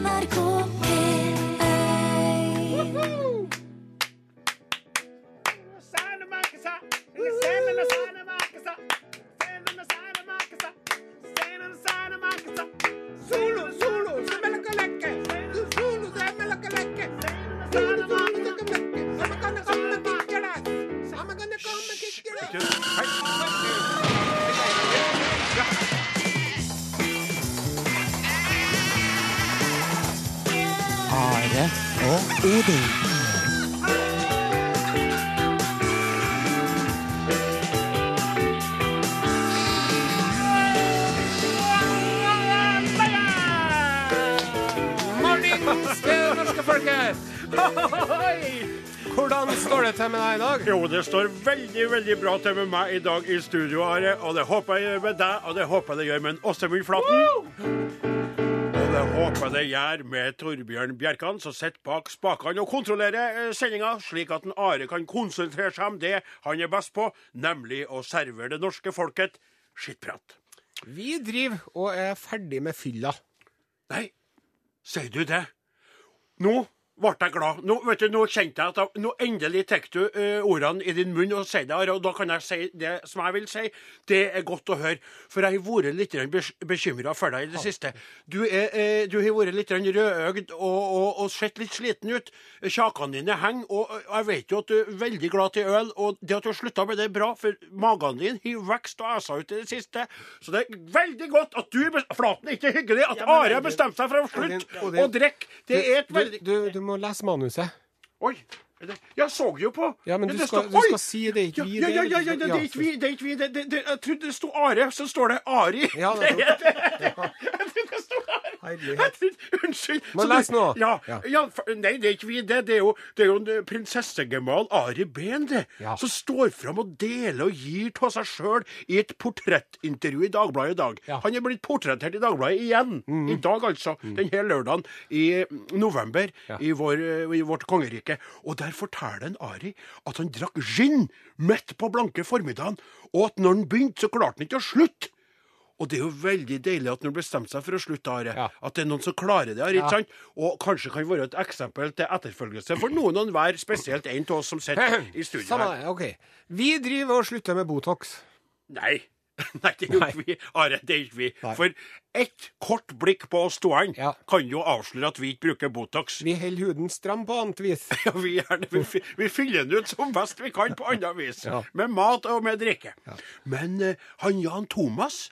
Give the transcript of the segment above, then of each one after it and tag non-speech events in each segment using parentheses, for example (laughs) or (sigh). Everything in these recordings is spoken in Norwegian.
NRK det står veldig veldig bra til med meg i dag i studio, Are. Og det håper jeg gjør med deg, og det håper jeg det gjør med Åsemund Flaten. Og det håper jeg det gjør med Torbjørn Bjerkan, som sitter bak spakene og kontrollerer eh, sendinga, slik at en Are kan konsentrere seg om det han er best på, nemlig å servere det norske folket skittprat. Vi driver og er ferdig med fylla. Nei, sier du det? Nå ble jeg glad. Nå, vet du, nå kjente jeg at jeg, nå endelig tar du uh, ordene i din munn og sier det, og da kan jeg si det som jeg vil si. Det er godt å høre, for jeg har vært litt bekymra for deg i det siste. Du, er, uh, du har vært litt rødøgd og, og, og sett litt sliten ut. Kjakene dine henger, og jeg vet jo at du er veldig glad til øl, og det at du har slutta med det, er bra, for magen din har vokst og æsa ut i det siste. Så det er veldig godt at du Flaten er ikke hyggelig at Ja, Are har bestemt seg for å slutte å drikke. Det er et du, veldig du, du må lese manuset. Oi! Jeg så jo på. Ja, men du det skal- du skal si det er ikke vi, Ja, ja, ja, ja, det er ikke vi. Det er ikke vi. Det, det, det, jeg trodde det sto Are, så står det Ari. Ja, (laughs) det, er det, det. Herlighet. Unnskyld. Men les nå. Ja, Ja. nei, det er ikke vi. Det, det er jo, det er jo en prinsessegemal Ari Behn, det. Ja. Som står fram og deler og gir av seg sjøl i et portrettintervju i Dagbladet i dag. Han er blitt portrettert i Dagbladet igjen. I dag, altså. Denne lørdagen i november Ja. i, vår, i vårt kongerike. Og der forteller en Ari at han drakk gin midt på blanke formiddagen, og at når han begynte, så klarte han ikke å slutte. Og det er jo veldig deilig at når han bestemte seg for å slutte, Are, Ja. at det er noen som klarer det. Are, Ja. ikke sant? Og kanskje kan være et eksempel til etterfølgelse for noen og enhver, spesielt en av oss som sitter (clears throat) i studio her. Samme, OK. Vi driver og slutter med Botox. Nei. (laughs) Nei, det er jo ikke vi. Are, det er ikke vi. Nei. For ett kort blikk på oss to Ja. kan jo avsløre at vi ikke bruker Botox. Vi holder huden stram på annet vis. (laughs) Ja, vi, er vi, vi fyller den ut som best vi kan på annet vis. Ja. Med mat og med drikke. Men uh, han Jan Thomas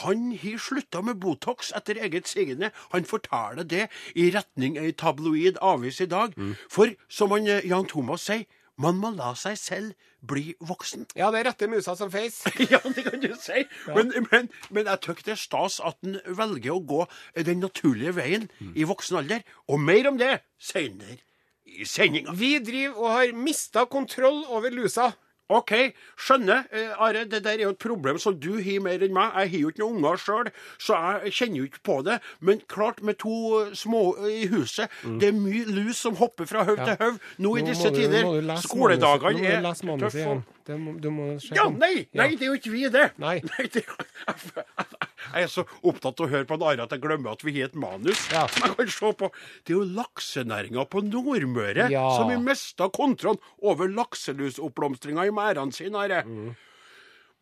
han har slutta med Botox etter eget sigende. Han forteller det i retning ei tabloid avis i dag. Mm. For som han, eh, Jan Thomas sier, man må la seg selv bli voksen. Ja, det er rette musa som feis. (laughs) Ja, det kan du si. Men, men, men jeg syns det er stas at en velger å gå den naturlige veien Mm. i voksen alder. Og mer om det senere i sendinga. Vi driver og har mista kontroll over lusa. OK, skjønner. Eh, Are, det der er jo et problem som du har mer enn meg. Jeg har jo ikke noen unger sjøl, så jeg kjenner jo ikke på det. Men klart, med to eh, små i huset, det er mye lus som hopper fra haug til haug nå i disse du- tider. Skoledagene nå er tøffe. Må, du må sjekke. Ja, nei, nei, det er jo ikke vi, det. Nei. det (laughs) jeg er så opptatt av å høre på en Are at jeg glemmer at vi har et manus Ja. som jeg kan se på. Det er jo laksenæringa på Nordmøre Ja. som har mista kontrollen over lakselusoppblomstringa i merdene sine. Are. Mm.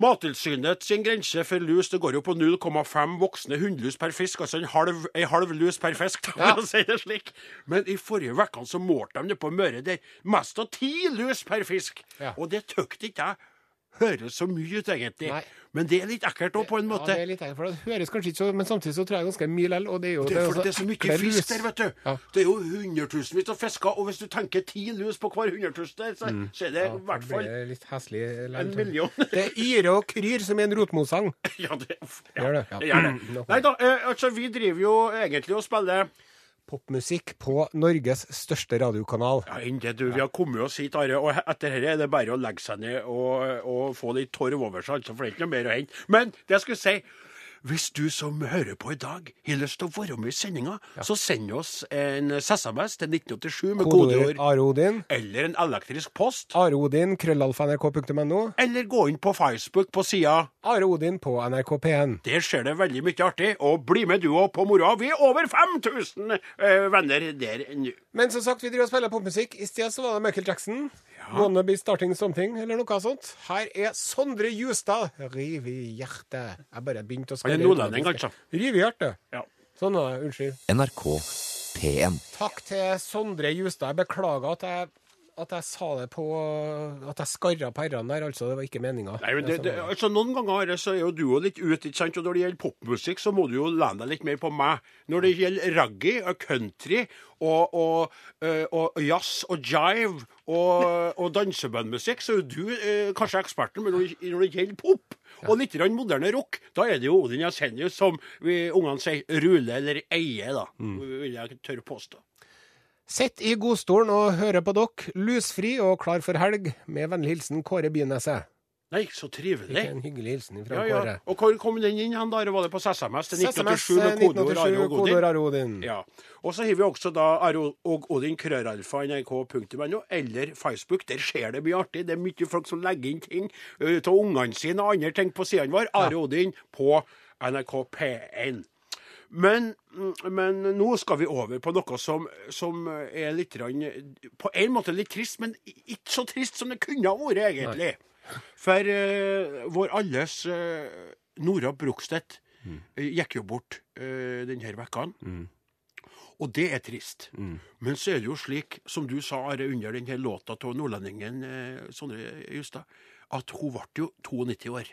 Mattilsynet sin grense for lus det går jo på 0,5 voksne hunnlus per fisk, altså en halv, en halv lus per fisk, (laughs) Ja. for å si det slik. Men i forrige uke så målte de det på Møre der mest av ti lus per fisk. Ja. Og det tykte ikke jeg høres så mye ut, egentlig. Nei. Men det er litt ekkelt òg, på en måte. Ja, det er litt ekkelt, for det høres kanskje ikke så Men samtidig så tror jeg ganske mye likevel. Og det er jo Det er det er så mye lus. fisk der, vet du. Ja. Det er jo hundretusenvis av fisker, og hvis du tenker ti lus på hver hundretusen så, så er det i hvert fall litt heslig. en million. (laughs) Det er yre og kryr som er en rotmosang. (laughs) ja, det, ja, det, ja. det gjør det. Mm. Nei da, eh, altså, vi driver jo egentlig og spiller Popmusikk på Norges største radiokanal. Ja, det, du. Vi har kommet oss hit, Are. Og etter dette er det bare å legge seg ned og, og få litt torv over seg, altså, for det er ikke noe mer å hente. Men det jeg skulle si Hvis du som hører på i dag har lyst til å være med i sendinga, så send oss en SMS til 1987 med Kodeord Arodin. Eller en elektrisk post. Arodin, krøllalfa.nrk.no. Eller gå inn på Facebook på sida. Arodin på NRK P1. Der skjer det veldig mye artig. Og bli med du òg på moroa. Vi er over 5000 øh, venner der nå. Men som sagt, vi driver og spiller popmusikk. I sted så var det Michael Jackson. Wanna be starting something, eller noe sånt. Her er Sondre Justad. Riv i hjertet. Jeg bare begynte å Han er nordlending, kanskje. Riv i hjertet. Ja. Sånn var det. Unnskyld. NRK P1. Takk til Sondre Justad. Jeg beklager at jeg, at jeg sa det på At jeg skarra på r-ene der, altså. Det var ikke meninga. Altså Noen ganger så er jo du litt ute, ikke sant? og når det gjelder popmusikk, så må du jo lene deg litt mer på meg. Når det gjelder raggy og country og, og, eh, og jazz og jive og, og dansebandmusikk, så er jo du eh, kanskje eksperten, men når det, når det gjelder pop og litt moderne rock, da er det jo Odin Jensenius som vi ungene sier ruler eller eier, da. Vil jeg tørre påstå. Sitt i godstolen og hører på dere, lusfri og klar for helg, med vennlig hilsen Kåre Byneset. Nei, så trivelig. Ikke en hyggelig hilsen fra Ja, ja. Kåre. Og hvor kom den inn hen, da? Var det på SMS til SMS 1987 med kodeord 1987, Are og Odin? kodeord Odin. Ja. Og så har vi også da Are og Odin krøralfa nrk.no, eller Facebook. Der skjer det mye artig. Det er mye folk som legger inn ting av ungene sine og andre ting på sidene våre. Are Odin på NRK P1. Men, men nå skal vi over på noe som, som er litt På en måte litt trist, men ikke så trist som det kunne ha vært, egentlig. For uh, vår alles uh, Nora Brogstedt eh, gikk jo bort uh, denne vekka. Og det er trist. Men så er det jo slik, som du sa Are, under denne låta av nordlendingen Sondre Justad, at hun ble jo 92 år.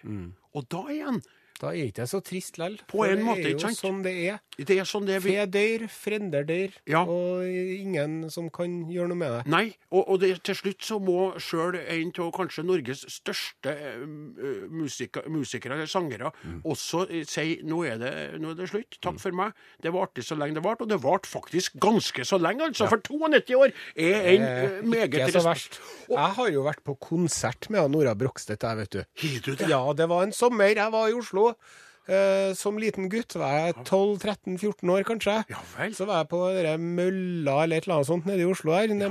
Og da igjen Da er ikke det så trist lell. På en måte, Det er ikke jo sant? sånn det er. Det er sånn det vi Fe dør, frender dør, Ja. og ingen som kan gjøre noe med det. Nei, og, og det, til slutt så må sjøl en av kanskje Norges største uh, musika, musikere eller sangere også uh, si nå er, det, nå er det slutt. Takk for meg. Det varte så lenge det varte, og det varte faktisk ganske så lenge, altså. For 92 år er en eh, meget Ikke så verst. Og... Jeg har jo vært på konsert med Nora Brokstedt jeg, vet du. Har du det? Ja, det var en sommer. Jeg var i Oslo. Eh, som liten gutt var jeg 12-13-14 år, kanskje. Ja vel. Så var jeg på dere mølla eller et eller annet sånt nede i Oslo her. ja.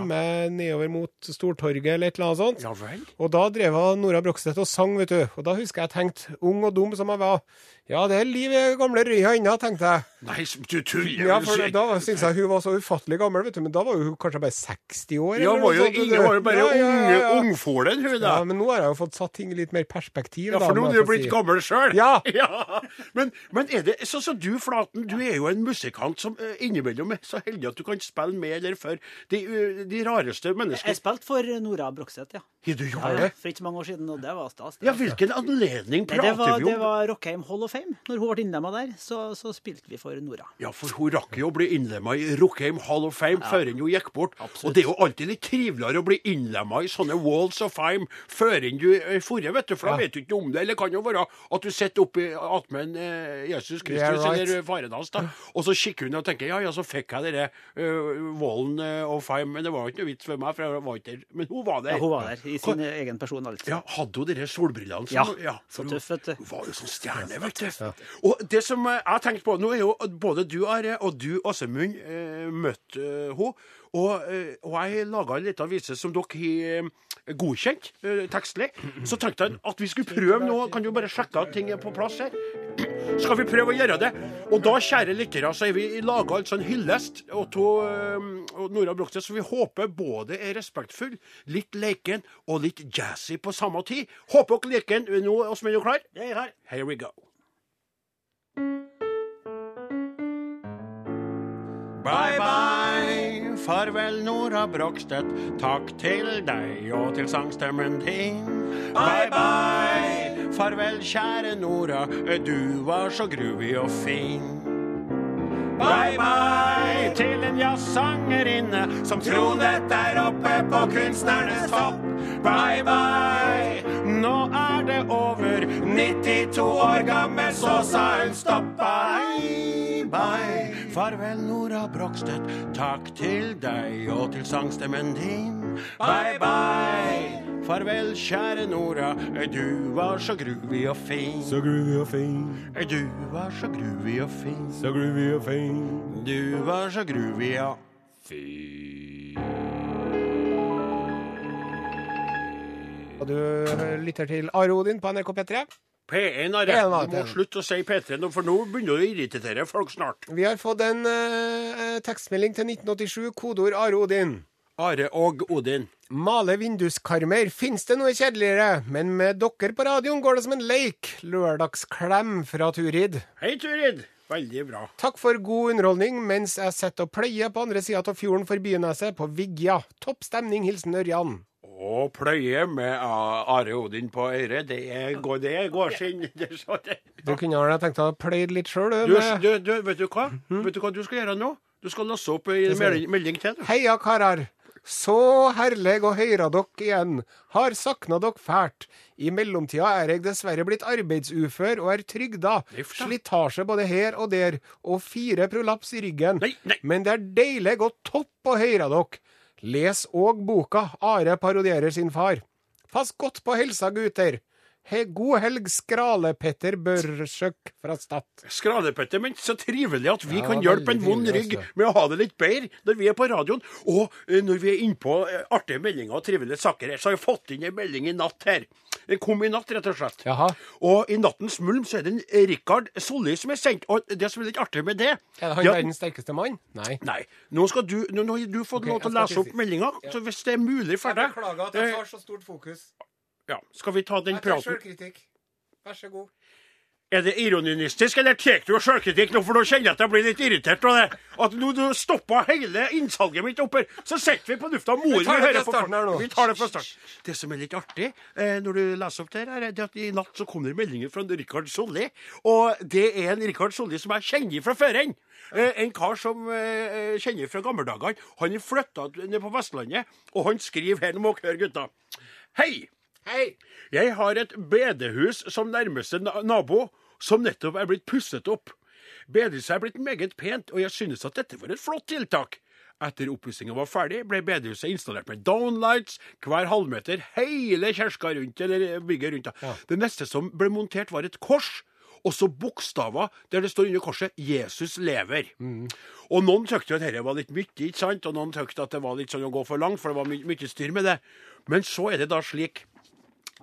nedover mot Stortorget eller et eller annet sånt. Ja vel. Og da drev Nora Brokstedt og sang, vet du. Og da husker jeg tenkte, ung og dum som jeg var, ja, det er liv i gamle røya ennå, tenkte jeg. Nei, du tuller. Ja, for da syntes jeg hun var så ufattelig gammel, vet du. Men da var hun kanskje bare 60 år. Ja, eller var jo, sånt, ingen var jo bare Ja, ja, ja, ja. ungfolen, hun da. Ja, men nå har jeg jo fått satt ting i litt mer perspektiv. Ja, da, for nå er du blitt si. gammel sjøl. (laughs) Ja. Men, men er det sånn som du, Flaten, du er jo en musikant som eh, innimellom er så heldig at du kan spille med eller for de, eh, de rareste Jeg spilte for Nora Brokseth, ja. Har du gjort ja. det? For ikke så mange år siden, og det var stas. Ja, altså. hvilken anledning Nei, det, prater var, vi det var Rockheim Hall of Fame. Når hun ble innlemma der, så, så spilte vi for Nora. Ja, for hun rakk jo å bli innlemma i Rockheim Hall of Fame før hun gikk bort. Absolutt. Og det er jo alltid litt triveligere å bli innlemma i sånne Walls of Fame før du er forrige, vet du. For da vet du ikke om det. Eller kan jo være at du sitter oppi attmed eh, Jesus Kristus Yeah, right. eller faren hans, da. Og så kikker hun og tenker ja, ja, så fikk jeg denne uh, Wallen eh, of Fame. Men det var jo ikke noe vits for meg, for jeg var ikke der. Men hun var der. Ja, hun var der i sin egen person. Altså. Ja, Hadde hun de solbrillene? Ja, ja så tøff, vet du. Hun var jo sånn stjerne, vet du. Og det som eh, jeg har tenkt på Nå er jo både du, Are, og du, Åsemund, eh, møtt eh, henne. Og, og jeg laga en liten vise som dere har godkjent tekstlig. Så tenkte jeg at vi skulle prøve nå. Kan du bare sjekke at ting er på plass her? (clears throat) Skal vi prøve å gjøre det? Og da, kjære lyttere, så har vi laga altså en hyllest av Nora Brogstedt som vi håper både er respektfull, litt leken og litt jazzy på samme tid. Håper dere liker den. Nå, Åsmund, er du klar? Jeg er. Here we go. Bye, bye, farvel Nora Brogstøt. Takk til deg og til sangstemmen din. Bye, bye, farvel kjære Nora. Du var så gruvig og fin. Bye, bye til en jazzsangerinne som tronet der oppe på kunstnernes topp. Bye, bye, nå er det over. 92 år gammel, så sa hun stopp. Bye, bye, farvel Nora Brogstøt. Takk til deg og til sangstemmen din. Bye, bye, Farvel, kjære Nora, du var så groovy og fin. Så groovy og fin, Du var så groovy og fin. så groovy og fin. Du var så groovy og fin. Og du lytter til Are Odin på NRK P3. P1 har rett. Du må slutte å si P3 nå, for nå begynner det å irritere folk snart. Vi har fått en eh, tekstmelding til 1987, kodeord Are Odin. Are og Odin. Male vinduskarmer. Fins det noe kjedeligere? Men med dere på radioen går det som en leik. Lørdagsklem fra Turid. Hei, Turid. Veldig bra. Takk for god underholdning mens jeg sitter og pleier på andre sida av fjorden for Byneset, på Vigja. Topp stemning. Hilsen Ørjan. Å pløye med Are Odin på øret, det er, går, det går sin. (laughs) Det så det. Du kunne ha tenkt deg å pløye litt sjøl, Du, du. Du, du, vet du hva? Vet du hva du skal gjøre nå? Du skal lasse opp en melding, melding til. Du. Heia, karar. Så herlig å høre dere igjen. Har sakna dere fælt. I mellomtida er jeg dessverre blitt arbeidsufør og er trygda. Da. Slitasje både her og der, og fire prolaps i ryggen. Nei, nei. Men det er deilig og topp å høre dere. Les òg boka Are parodierer sin far. Pass godt på helsa, gutter. He, god helg, Skrale-Petter Børsjøk fra Stad. Skralepetter, men så trivelig at vi Ja, kan hjelpe en vond rygg altså. med å ha det litt bedre når vi er på radioen. Og eh, når vi er innpå eh, artige meldinger og trivelige saker her, så har jeg fått inn en melding i natt her. Den kom i natt, rett og slett. Jaha. Og i nattens mulm så er det en Rikard Solli som er sendt. Og det som er litt artig med det Er det han verdens sterkeste mann? Nei. Nei. Nå, skal du, nå, nå har du fått okay, lov til å lese opp meldinga, så hvis det er mulig for deg Beklager at jeg tar så stort fokus. Ja, Skal vi ta den praten? sjølkritikk. Vær så god. Er det ironistisk, eller tar du sjølkritikk nå? For nå kjenner jeg at jeg blir litt irritert av det. At nå du stoppa hele innsalget mitt opp her. Så sitter vi på lufta, mor Vi tar hører på. Vi tar det fra start. Det som er litt artig eh, når du leser opp det her, er at i natt så kom det meldinger fra Rikard Solli. Og det er en Rikard Solli som jeg kjenner fra før. Eh, en kar som eh, kjenner fra gammeldagene. Han er flytta ned på Vestlandet, og han skriver her, nå må dere høre, gutta. Hei! Hei! Jeg har et bedehus som nærmeste nabo, som nettopp er blitt pusset opp. Bedehuset er blitt meget pent, og jeg synes at dette var et flott tiltak. Etter oppussinga var ferdig, ble bedehuset installert med downlights hver halvmeter, hele kjerska rundt, eller bygget rundt. Ja. Det neste som ble montert, var et kors. Og så bokstaver der det står under korset 'Jesus lever'. Og noen syntes at dette var litt mye, ikke sant? og noen syntes at det var litt sånn å gå for langt, for det var my mye styr med det. Men så er det da slik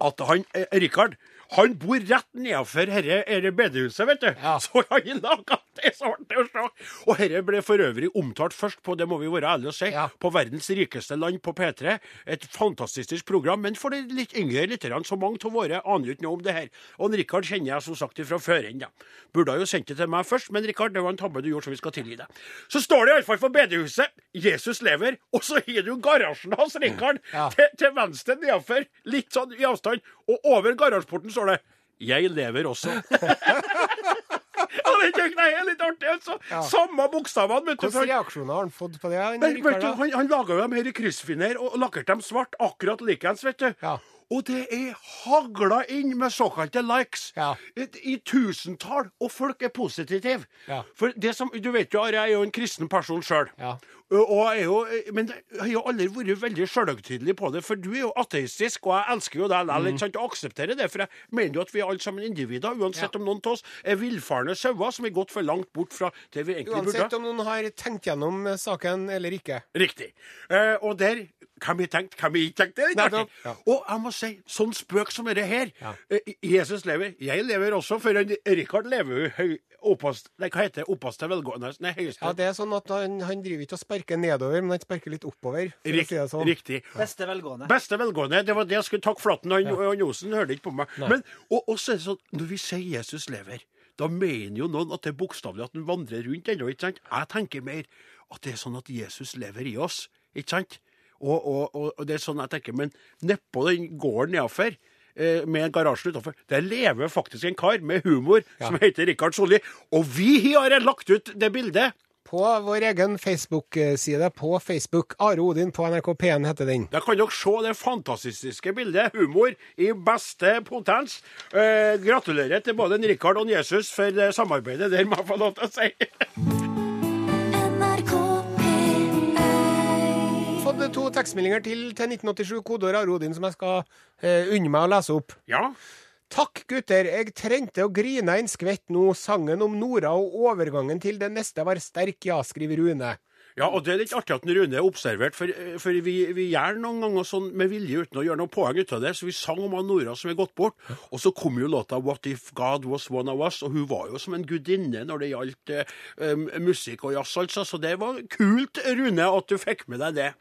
at han, eh, Rikard han bor rett nedenfor dette bedehuset, vet du. Ja. Så han laga det så artig å se. Og dette ble for øvrig omtalt først på, det må vi være ærlige og si, Ja. på Verdens rikeste land på P3. Et fantastisk program, men for de litt yngre lytterne, så mange av våre aner jo ikke noe om det her. Og Rikard kjenner jeg som sagt fra før ennå. Burde jo sendt det til meg først, men Rikard, det var en tabbe du gjorde, så vi skal tilgi deg. Så står det iallfall for bedehuset 'Jesus lever', og så har du garasjen hans, Rikard, Ja. til, til venstre nedenfor, litt sånn i avstand, og over garasjeporten står det 'Jeg lever også'. (laughs) Ja, det synes er litt artig, altså. Samme bokstavene. Hvilke reaksjoner har han fått på det? han, Men, du, han, han laga jo dem her i kryssfiner og lakkerte dem svart, akkurat likeens, vet du. Ja. Og det er hagla inn med såkalte likes Ja. i, tusentall, og folk er positive. Ja. For det som, Du vet jo, jeg er jo en kristen person sjøl. Ja. Og er jo, men jeg har jo aldri vært veldig sjølhøytidelig på det, for du er jo ateistisk, og jeg elsker jo deg likevel, sant, og aksepterer det. For jeg mener jo at vi er alle sammen individer, uansett om noen av oss er villfarne sauer som er gått for langt bort fra det vi egentlig burde. Uansett om noen har tenkt gjennom eh, saken eller ikke. Riktig. Eh, og der Hvem har tenkt, hva har ikke tenkt? Det er litt artig. ja. Og jeg må si, sånn spøk som dette her Ja. eh, Jesus lever. Jeg lever også, for en Rikard lever jo høy oppast... Nei, hva heter det? Oppast til velgående? Nei, høyeste. Ja, det er sånn at han, han driver ikke og sparker nedover, men han sparker litt oppover. For Rik, å si det sånn. Riktig. Beste velgående. Beste velgående. Det var det jeg skulle takke Flatten. Han, han Osen hørte ikke på meg. Men, og, og så er det sånn, når vi sier Jesus lever, da mener jo noen at det er bokstavelig at han vandrer rundt ennå, ikke sant? Jeg tenker mer at det er sånn at Jesus lever i oss, ikke sant? Og, og, og, og det er sånn jeg tenker, men nedpå den gården nedenfor, eh, med garasjen utafor, der lever faktisk en kar med humor som heter Rikard Solli. Og vi har lagt ut det bildet. På vår egen Facebook-side på Facebook. Are Odin på NRK P1 heter den. Da kan dere se det fantastiske bildet. Humor i beste potens. Eh, gratulerer til både Rikard og Jesus for det samarbeidet der, må jeg få lov til å si. (laughs) to tekstmeldinger til, til 1987, kodeord Rodin, som jeg skal eh, unne meg å lese opp. Ja. Takk, gutter. Jeg trengte å grine en skvett nå. Sangen om Nora og overgangen til det neste var sterk, ja, skriver Rune. Ja, og det er litt artig at Rune er observert, for, for vi, vi gjør noen ganger sånn med vilje uten å gjøre noe poeng ut av det. Så vi sang om Nora som er gått bort, og så kom jo låta 'What If God Was One of Us', og hun var jo som en gudinne når det gjaldt eh, um, musikk og jazz, altså. Så det var kult, Rune, at du fikk med deg det.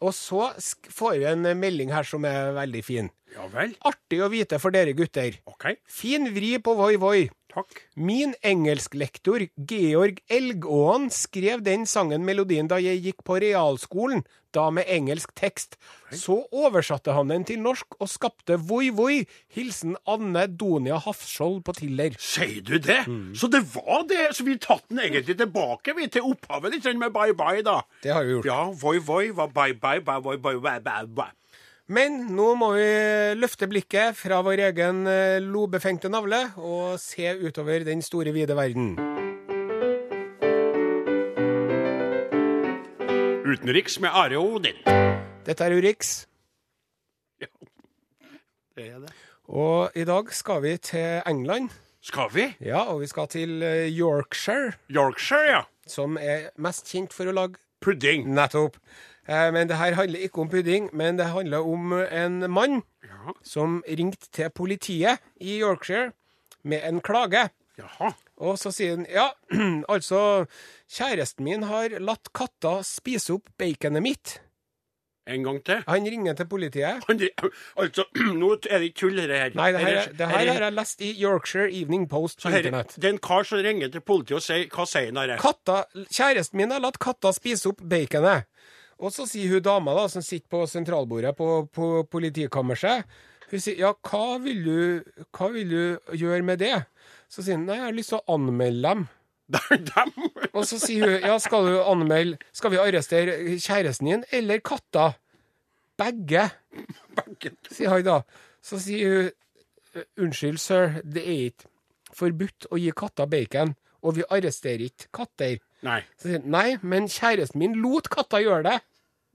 Og så får vi en melding her som er veldig fin. Ja vel. Artig å vite for dere gutter. OK. Fin vri på voi voi. Takk. Min engelsklektor Georg Elgåen skrev den sangen melodien da jeg gikk på realskolen, da med engelsk tekst. Så oversatte han den til norsk og skapte Voi Voi. Hilsen Anne Donia Hafskjold på Tiller. Sier du det? Så det var det? Så vi tatt den egentlig tilbake vi til opphavet litt sånn med bye bye, da? Det har vi gjort. Ja, voi voi var bye bye, bye voi voi, bye bye bye. Men nå må vi løfte blikket fra vår egen eh, lobefengte navle og se utover den store, vide verden. Utenriks med Are Odin. Dette er Urix, Det er det. og i dag skal vi til England. Skal vi? Ja, og vi skal til eh, Yorkshire, Yorkshire, ja. som er mest kjent for å lage Pudding. Nettopp. Eh, Men det her handler ikke om pudding, men det handler om en mann Ja. som ringte til politiet i Yorkshire med en klage. Jaha. Og så sier han ja, (clears throat) altså, kjæresten min har latt katta spise opp baconet mitt. En gang til. Han ringer til politiet. Han, (clears throat) altså, (clears throat) nå er det ikke tull, dette her. Nei, det her, Eller- det her har jeg lest i Yorkshire Evening Post på internett. Det er en kar som ringer til politiet og sier Hva sier han her? Kjæresten min har latt katta spise opp baconet. Og så sier hun dama da, som sitter på sentralbordet på, på politikammerset, hun sier ja, hva vil, du, hva vil du gjøre med det? Så sier hun nei, jeg har lyst til å anmelde dem. (laughs) Dem. Og så sier hun ja, skal du anmelde Skal vi arrestere kjæresten din eller katta? Begge, sier han da. Så sier hun unnskyld, sir, det er ikke forbudt å gi katta bacon, og vi arresterer ikke katter. Nei. Så sier han nei, men kjæresten min lot katta gjøre det.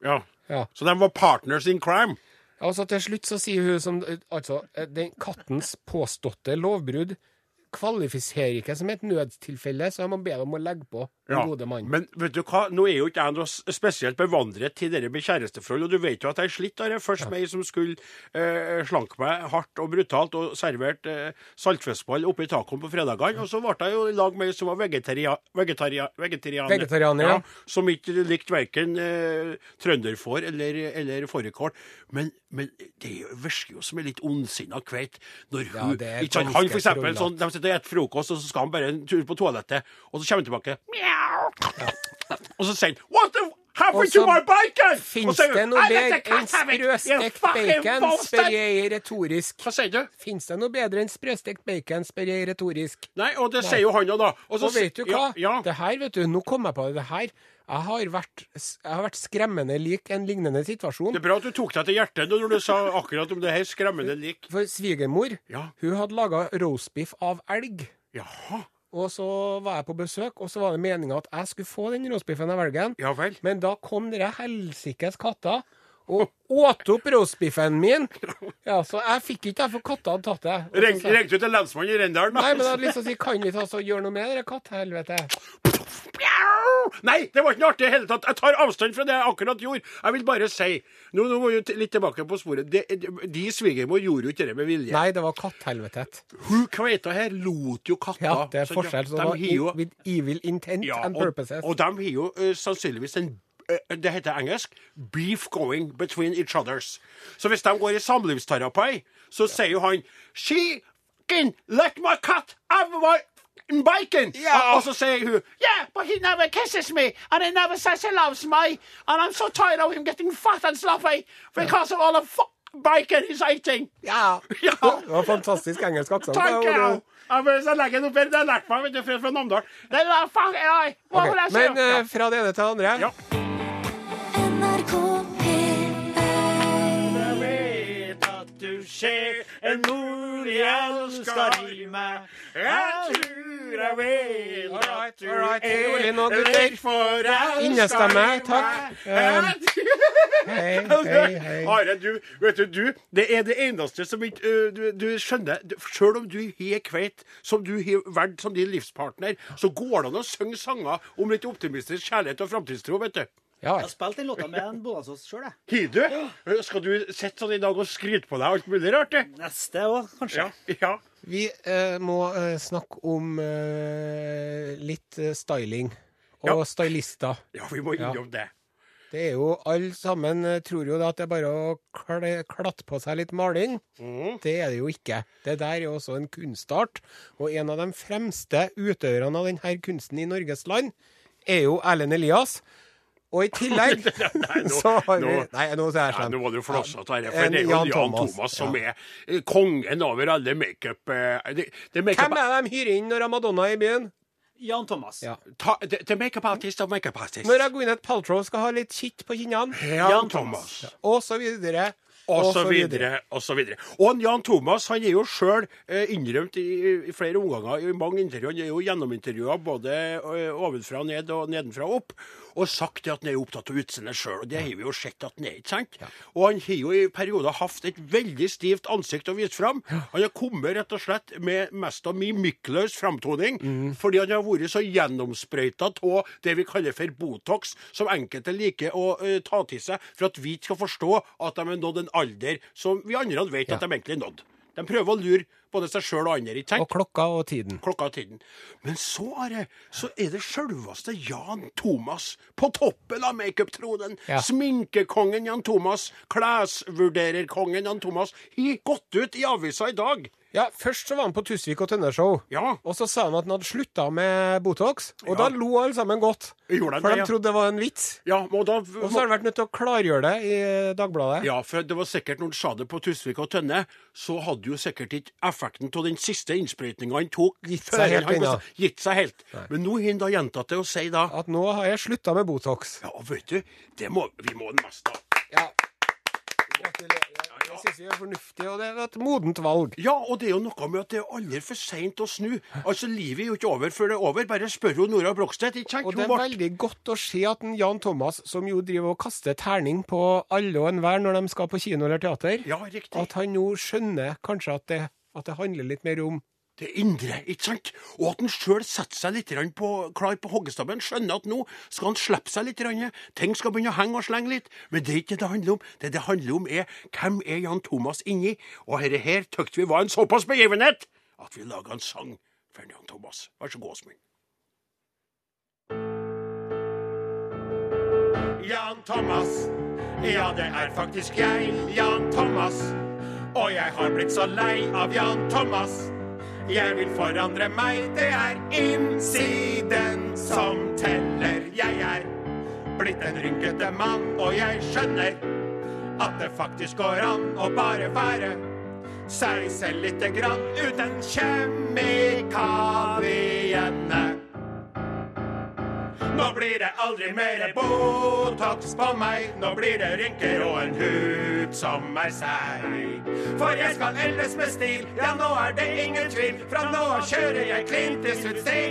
Ja. Ja. Så de var partners in crime? Ja, Og så til slutt så sier hun som Altså, den kattens påståtte lovbrudd kvalifiserer ikke som et nødstilfelle, så jeg må be dem om å legge på den Ja, gode mann. Men vet du hva, nå er jo ikke jeg noe spesielt bevandret til det med kjæresteforhold, og du vet jo at jeg er slitt av det. Først meg som skulle eh, slanke meg hardt og brutalt og servert eh, saltfiskball oppi tacoen på fredagene, og så ble jeg jo i lag med ei som var vegetaria, vegetaria, vegetarianer. Vegetarianer, ja. Som ikke likte verken eh, trønderfår eller, eller fårikål. Men, men det er virker jo som en litt ondsinna kveit når hun er ikke Han for eksempel, sånn, de sitter og spiser frokost, og så skal han bare en tur på toalettet, og så kommer han tilbake Mjau. Og så sier han What the happened to my bacon? Fins det noe "I let the bedre enn sprøstekt bacon? spør jeg retorisk. Hva sier du? Fins det noe bedre enn sprøstekt bacon? spør jeg retorisk. Nei, og det sier jo han òg, da. Og, så Og vet du hva? Ja, ja. Det her, vet du, nå kom jeg på det. det her. Jeg har vært, jeg har vært skremmende lik en lignende situasjon. Det er bra at du tok deg til hjertet når du sa akkurat om det her skremmende lik. For svigermor, Ja. hun hadde laga roastbiff av elg. Jaha. Og så var jeg på besøk, og så var det meninga at jeg skulle få den roastbiffen av velgen. Ja. Men da kom dere helsikes katter og åt opp roastbiffen min. Ja, Så jeg fikk ikke det, for katta hadde tatt det. Og Ringte du til lensmannen i Rendalen? da? Nei, men jeg hadde lyst til å si, kan vi ta oss og gjøre noe med det kattehelvete? Nei, det var ikke noe artig i hele tatt. Jeg tar avstand fra det jeg akkurat gjorde. Jeg vil bare si Nå, nå må vi litt tilbake på sporet. De, de, svigermor gjorde jo ikke det med vilje. Nei, det var katthelvetet. Hun kveita her lot jo katta. Ja, det er forskjell. Så de det var har jo- with evil intent ja, and purposes. og de har jo uh, sannsynligvis en det heter engelsk 'beef going between each others'. Så hvis de går i samlivsterapi, så sier jo han 'She can let my cat have my bacon'. Ja. Og, så sier hun 'Yeah, but he never kisses me, and he never says he loves me, and I'm so tired of him getting fat and sloppy because of all the f bacon he's eating'. Ja. (laughs) Ja. Det var fantastisk engelsk aksent. Takk, ja. Jeg legger den opp meg vet du, fra, fra Namdal. Det fuck, nei. Hva Ok, vil jeg si? Men eh, fra det ene til det andre. Ja. Ser en mor jeg elsker i meg. Jeg tror jeg vet at du er gutter. rett Innestemme, takk. Eh, Hei, (laughs) hei, hei. Are, du, vet du, du, det er det eneste som ikke du, du skjønner. sjøl om du har Kveit som du har valgt som din livspartner, så går det an å synge sanger om litt optimistisk kjærlighet og framtidstro, vet du. Ja, Jeg har spilt den låta med en Bonasås sjøl, jeg. Har du? Skal du sitte sånn i dag og skryte på deg alt mulig rart? Neste òg, kanskje. Ja. ja. Vi eh, må eh, snakke om eh, litt eh, styling og Ja. stylister. Ja, vi må innom det. Det er jo alle sammen eh, tror jo da at det er bare å kl klatte på seg litt maling. Det er det jo ikke. Det der er også en kunstart. Og en av de fremste utøverne av denne kunsten i Norges land er jo Erlend Elias. Og i (laughs) tillegg nå- så har vi Nei, nå Ja, sånn. nå du flossete, Are. En For det er jo Jan Jan, Thomas, Thomas, som ja. er eh, kongen over alle makeup... eh, det, det makeup Hvem er de hyrer inn når Madonna er i byen? Jan Thomas. Ja. ta, the, det makeup artist of makeup artist. Når Gwyneth Paltrow skal ha litt kitt på kinnene, Jan Thomas. og så videre. Og så videre, og så videre. Og Jan Thomas han er jo sjøl eh, innrømt i, i flere omganger i mange intervjuer. Han er jo gjennomintervjua både ovenfra og ned og nedenfra og opp. Og sagt at han er opptatt av utseendet sjøl. Og det har vi jo sett at han er, ikke sant? Og han har jo i perioder hatt et veldig stivt ansikt å vise fram. Han har kommet rett og slett med mest av mimikkløs framtoning fordi han har vært så gjennomsprøyta av det vi kaller for Botox, som enkelte liker å uh, ta til seg for at vi skal forstå at de har nådd en alder som vi andre vet at de egentlig har nådd. De prøver å lure både seg sjøl og andre. ikke sant? Og klokka og tiden. klokka og tiden. Men så, Are, så er det sjølveste Jan Thomas på toppen av makeuptronen. Ja. Sminkekongen Jan Thomas, klesvurdererkongen Jan Thomas, har gått ut i avisa i dag. Ja, Først så var han på Tusvik og Tønneshow. Ja. Og så sa han at han hadde slutta med Botox. Og Ja. da lo alle sammen godt. For det, de ja? trodde det var en vits. Ja, og da... Og så har han vært nødt til å klargjøre det i Dagbladet. Ja, for det var sikkert når han sa det på Tusvik og Tønne, så hadde jo sikkert ikke effekten av den siste innsprøytninga han tok, Gitt seg helt ennå. Gitt seg helt. Men nå har han da gjentatt det og sier da At nå har jeg slutta med Botox. Ja, og vet du, det må vi må mest ha. Ja. Gratulerer. Det syns vi er fornuftig, og det er et modent valg. Ja, og det er jo noe med at det er aldri for seint å snu. Altså, Livet er jo ikke over før det er over. Bare spør jo Nora Brogstedt. ikke sant? Og det er veldig godt å se at en Jan Thomas, som jo driver og kaster terning på alle og enhver når de skal på kino eller teater, Ja, riktig. at han nå skjønner kanskje at det, at det handler litt mer om Det indre, ikke sant? Og at han sjøl setter seg litt på, klar på hoggestabben. Skjønner at nå skal han slippe seg litt. Ting skal begynne å henge og slenge litt. Men det er ikke det det handler om. Det det handler om, er hvem er Jan Thomas inni? Og herre her tykte vi var en såpass begivenhet at vi laga en sang for Jan Thomas. Vær så god, Åsmund. Jan Thomas. Ja, det er faktisk jeg, Jan Thomas. Og jeg har blitt så lei av Jan Thomas. Jeg vil forandre meg, det er innsiden som teller. Jeg er blitt en rynkete mann, og jeg skjønner at det faktisk går an å bare være seg selv lite grann uten kjemikaliene. Nå blir det aldri mer Botox på meg. Nå blir det rynker og en hud som er seig. For jeg skal eldes med stil, ja nå er det ingen tvil. Fra nå av kjører jeg klint til stil.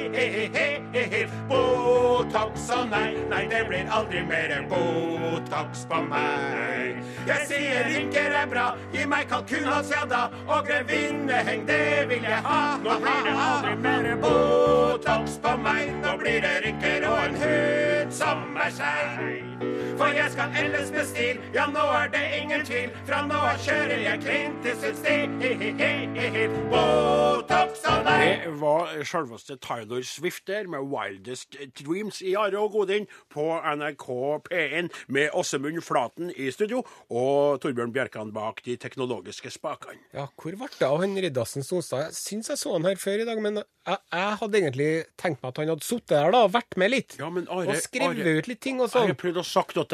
Botox og nei, nei det blir aldri mer Botox på meg. Jeg sier rynker er bra, gi meg kalkunhals ja da. Og grevinneheng, det vil jeg ha. Nå blir det aldri mer Botox på meg. Nå blir det rynker og en hud som er skeiv. For jeg skal elles med stil, ja nå er det ingen tvil. Fra nå av kjører jeg Clintus ut stil. Botox. Det var selveste Tyler Swift der med 'Wildest Dreams' i Are og Godin på NRK P1 med Åsemund Flaten i studio og Torbjørn Bjerkan bak de teknologiske spakene. Ja, hvor ble det av han Riddarsen Solstad? Jeg syns jeg så han her før i dag, men jeg, jeg hadde egentlig tenkt meg at han hadde sittet der da, og vært med litt. Ja, men Are- og skrevet Are- ut litt ting og Jeg sånn.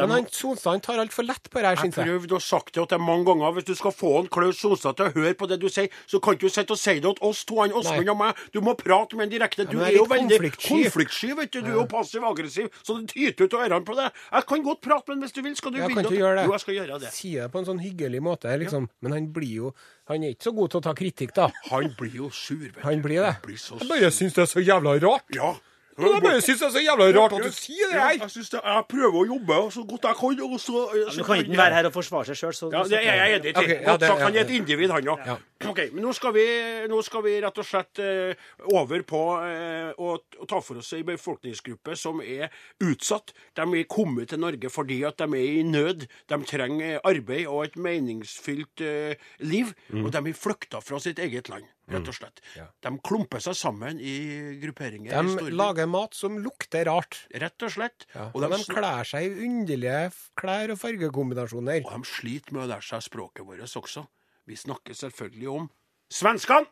Men han Solstad han tar altfor lett på det her, Jeg syns jeg. prøvde å sagt det til deg mange ganger. Hvis du skal få en Klaus Solstad til å høre på det du sier, så kan du sitte og si det til oss to, han Åsmund og meg. Du må prate med ham direkte. Du ja, er er jo veldig konfliktsky. vet du. Du er jo passiv-aggressiv, så det tyter ut av ørene på deg. Jeg kan godt prate med ham hvis du vil. Skal du begynne gjøre det. Jo, jeg skal gjøre det. Sier det på en sånn hyggelig måte, liksom. Men han blir jo Han er ikke så god til å ta kritikk, da. Han blir jo sur, vet du. Han blir det. blir så Jeg bare syns det er så jævla rart. Ja. Jeg bare syns det er så jævla rart at du sier det her. jeg, synes det, jeg prøver å jobbe så godt jeg kan. Og så, Du kan ikke være her og forsvare seg sjøl, så Ja, det er jeg enig i. Okay, ja, det- han er et individ, han òg. Ja. Ok, men nå skal, vi, nå skal vi rett og slett uh, over på uh, å, å ta for oss ei befolkningsgruppe som er utsatt. De er kommet til Norge fordi at de er i nød. De trenger arbeid og et meningsfylt uh, liv. Mm. Og de har flykta fra sitt eget land, rett og slett. De klumper seg sammen i grupperinger. De i lager mat som lukter rart. Rett og slett. Ja. Og, Og de, de kler seg i underlige klær og fargekombinasjoner. og de sliter med å lære seg språket vårt også. Vi snakker selvfølgelig om svenskene.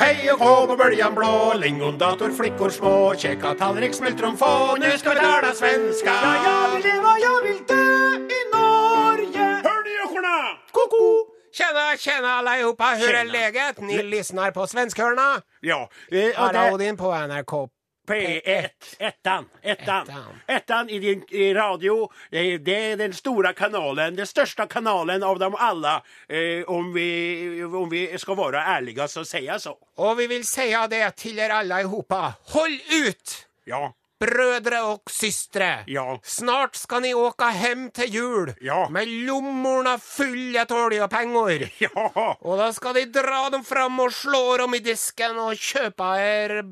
Hei og hå på bøljan blå, lingondator, flikkor små, kjekka tallrik, smultron få, nu skal vi tala svenska. Ja, jag vill leva, jeg vil dø i Norge. Hør de gjøkorna! Ko-ko! Tjena, tjena allihopa! Hur är Tjena. läget? Ni lyssnar på Svenskhörna. Ja, eh, og det Odin på NRK. P1. Ettan. Ettan. Ettan. Ettan i din i radio. Eh, Det är den stora kanalen, den största kanalen av dem alla. Eh, om, vi, om vi ska vara ärliga så säga så. Och vi vill säga det till er allihopa. Håll ut! Ja, Brödre og systre. ja, Snart skal ni åka hem til jul Ja. med lommorna fulle av oljepengar. (laughs) ja. Og da skal de dra dem fram og slå dem i disken og kjøpe er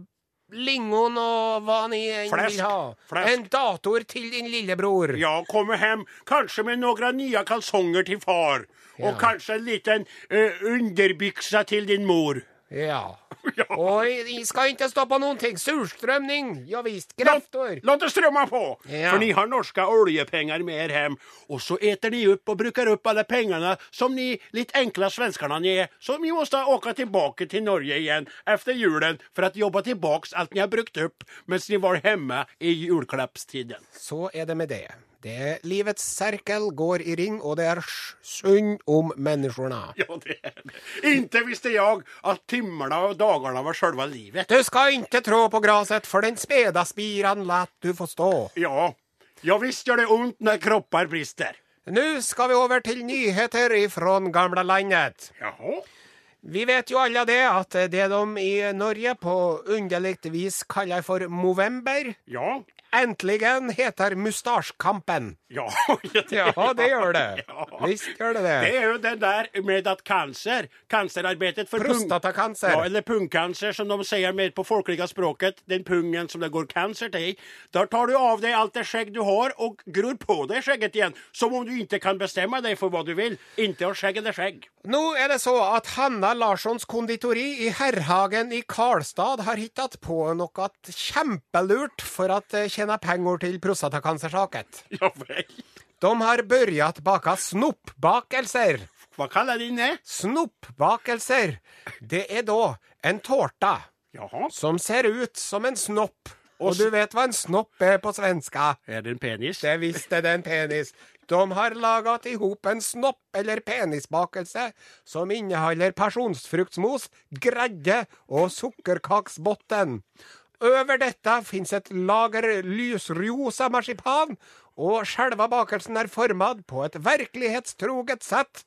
lingon og hva ni vil ha. Flesk. En dator til din lillebror. Ja, komme hjem, kanskje med noen nye kalsonger til far. Ja. Og kanskje en liten uh, underbyxa til din mor. Ja. (laughs) Ja. Och skal ikke stoppe noen ting Surstrømning ja visst. Låt, La, la det strømme på! Ja. For ni har norske oljepengar med her hjem. Og så eter ni opp og bruker opp alle pengene som ni, litt enkla svenskarna ni är. Så ni må åke tilbake til Norge igjen efter julen for å jobbe tilbake alt ni har brukt opp mens ni var hjemme i julklappstiden. Så er det med det. Det er livets serkel går i ring, og det er synd om menneskene. Ja, det er det. Inte visste jeg at timla og dagarna var sjølve livet. Du skal inte tro på graset, för den speda spiran lat du få stå. Ja, ja visst gjør det ont när kropper brister. Nu ska vi över till nyheter ifra gamla landet. Jaha. Vi vet ju alla det att det de i Norge på underlig vis kallar för Movember Ja. Äntligen heter Mustasjkampen. Ja, (laughs) Ja, det gjør det. (laughs) Ja. Visst gjør det Det det. er jo det der med at cancer, cancerarbetet for pung... Prostatacancer. Ja, eller pungcancer som de sier mer på folkelige språket, den pungen som det går cancer til. Da tar du av deg alt det skjegg du har og gror på deg skjegget igjen. Som om du ikke kan bestemme deg for hva du vil. Inte ha skjegg eller skägg. Nu er det så at Hanna Larssons konditori i Herrhagen i Karlstad har hittat på noe kjempelurt for å tjene penger til till prostatacancersaket. Ja, vel? De har börjat baka snoppbakelser. Hva kaller de det? Snoppbakelser. Det er da en tårta Jaha. som ser ut som en snopp. Og du vet hva en snopp er på svenska? Er det en penis? Det visste en penis. De har lagat ihop en snopp eller penisbakelse som inneholder personsfruktsmos, gredde og sockerkaksbotten. Over dette fins et lager lysrosa marsipan og selve bakelsen er formad på et virkelighetstroget sett.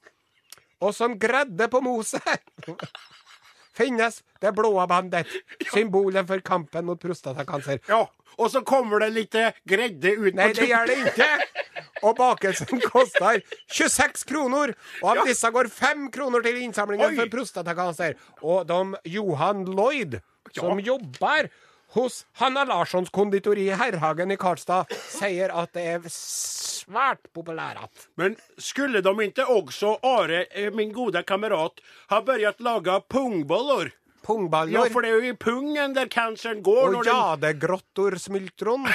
Og som gredde på moset (laughs) finnes det blåa bandet, (laughs) symbolen for kampen mot prostatakanser. Ja, och så kommer det litt gredde ut Nei, det gjør det ikke. (laughs) Og bakelsen koster 26 kroner, og av Ja. disse går 5 kroner til innsamlingen Oi. for prostatakanser. Og de Johan Lloyd, som Ja. jobbar hos Hanna Larssons konditori i Herrhagen i Karlstad, sier at det er svært populært. Men skulle de ikke også, Are, eh, min gode kamerat, ha börjat lage pungbollor? Pungbaljor Ja, for det er jo i pungen der canceren går. Og när (laughs) Nei, smultron.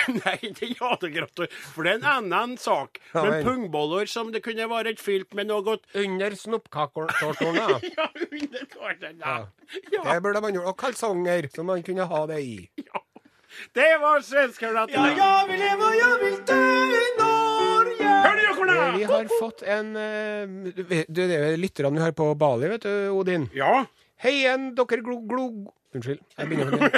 Inte jadegrottor, for det er en annen sak. Ja, Men men- pungboller som det kunne vært fylt med noe Under snoppkakorna. (laughs) Ja, under tårtorna. Ja. Det burde man gjort. Og kalsonger som man kunne ha det i. ja. Det var svenskarna. Ja, jeg vil leve, og jeg vil dø i Norge. Hør du, Eh. Vi har fått en uh, Du, du, det er lytterne vi har på Bali, vet du, Odin. Ja. Hei igjen, dere glo... glo... Unnskyld. Jeg begynner nytt.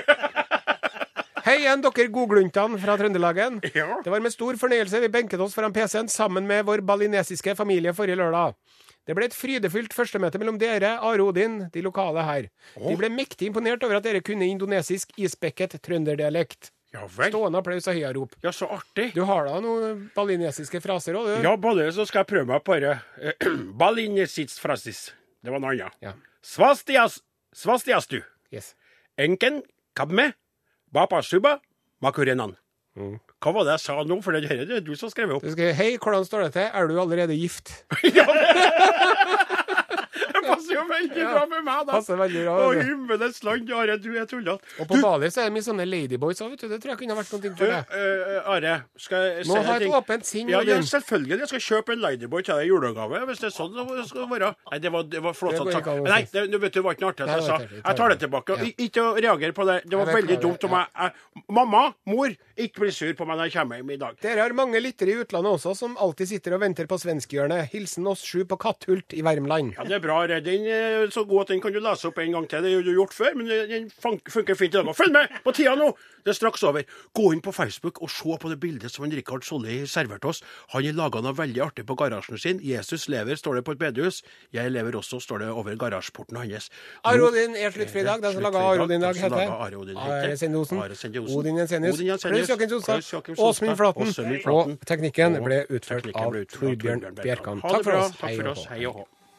Hei igjen, dere godgluntene fra Trøndelagen. Ja. Det var med stor fornøyelse vi benket oss foran PC-en sammen med vår balinesiske familie forrige lørdag. Det ble et frydefylt førstemøte mellom dere, Are Odin, de lokale her. De ble mektig imponert over at dere kunne indonesisk ispekket trønderdialekt. Ja vel. Stående applaus og heiarop. Ja, så artig. Du har da noen balinesiske fraser òg, du? Ja, både så skal jeg prøve meg på det. (clears throat) Balinesisk frasis. Det var noe annet. Ja. Svastias, svastiastu. Yes. Enken, kabme, bapasuba, makurenan. Hva var det jeg sa nå? For det er du som skrev opp. Du skrev, Hei, hvordan står det til? Er du allerede gift? (laughs) Det passer jo veldig bra med meg, da. Passer veldig bra. Å, himmelens land, Are, du er tullete. Og på Bali så er det mye sånne ladyboys òg, vet du. Det tror jeg kunne vært noe for deg. Uh, Are, skal jeg si Må ha et åpent sinn. Ja, ja, selvfølgelig. Jeg skal kjøpe en Ladyboy til deg i julegave. Hvis det er sånn det skal være. Nei, det var, det var flott sagt. Nei, det, vet du det var ikke noe artig jeg sa. Jeg tar det tilbake. Ikke reager på det. Det var veldig dumt om jeg, jeg Mamma, mor, ikke bli sur på meg når jeg kommer hjem i dag. Dere har mange lyttere i utlandet også, som alltid sitter og venter på svenskhjørnet. Hilsen oss sju på Katthult i Värmland. Ja, Det er bra. Are. Den er så god at den kan du lese opp en gang til. Det har du gjort før, men den funker fint i dag. Følg med på tida nå! Det er straks over. Gå inn på Facebook og se på det bildet som Rikard Solli serverte oss. Han har laga noe veldig artig på garasjen sin. 'Jesus lever', står det på et bedehus. 'Jeg lever også', står det over garasjeporten hans. Nå- Arodin er sluttfri i dag. Den som laga Arodin i dag, heter Are Odin Are Sendosen. Are. Odin Jensenius. Odin. Klaus Jakken Sonstad. Åsmund Flaten. Og teknikken ble utført av Torbjørn Bjerkan. Takk for oss. Hei og hå.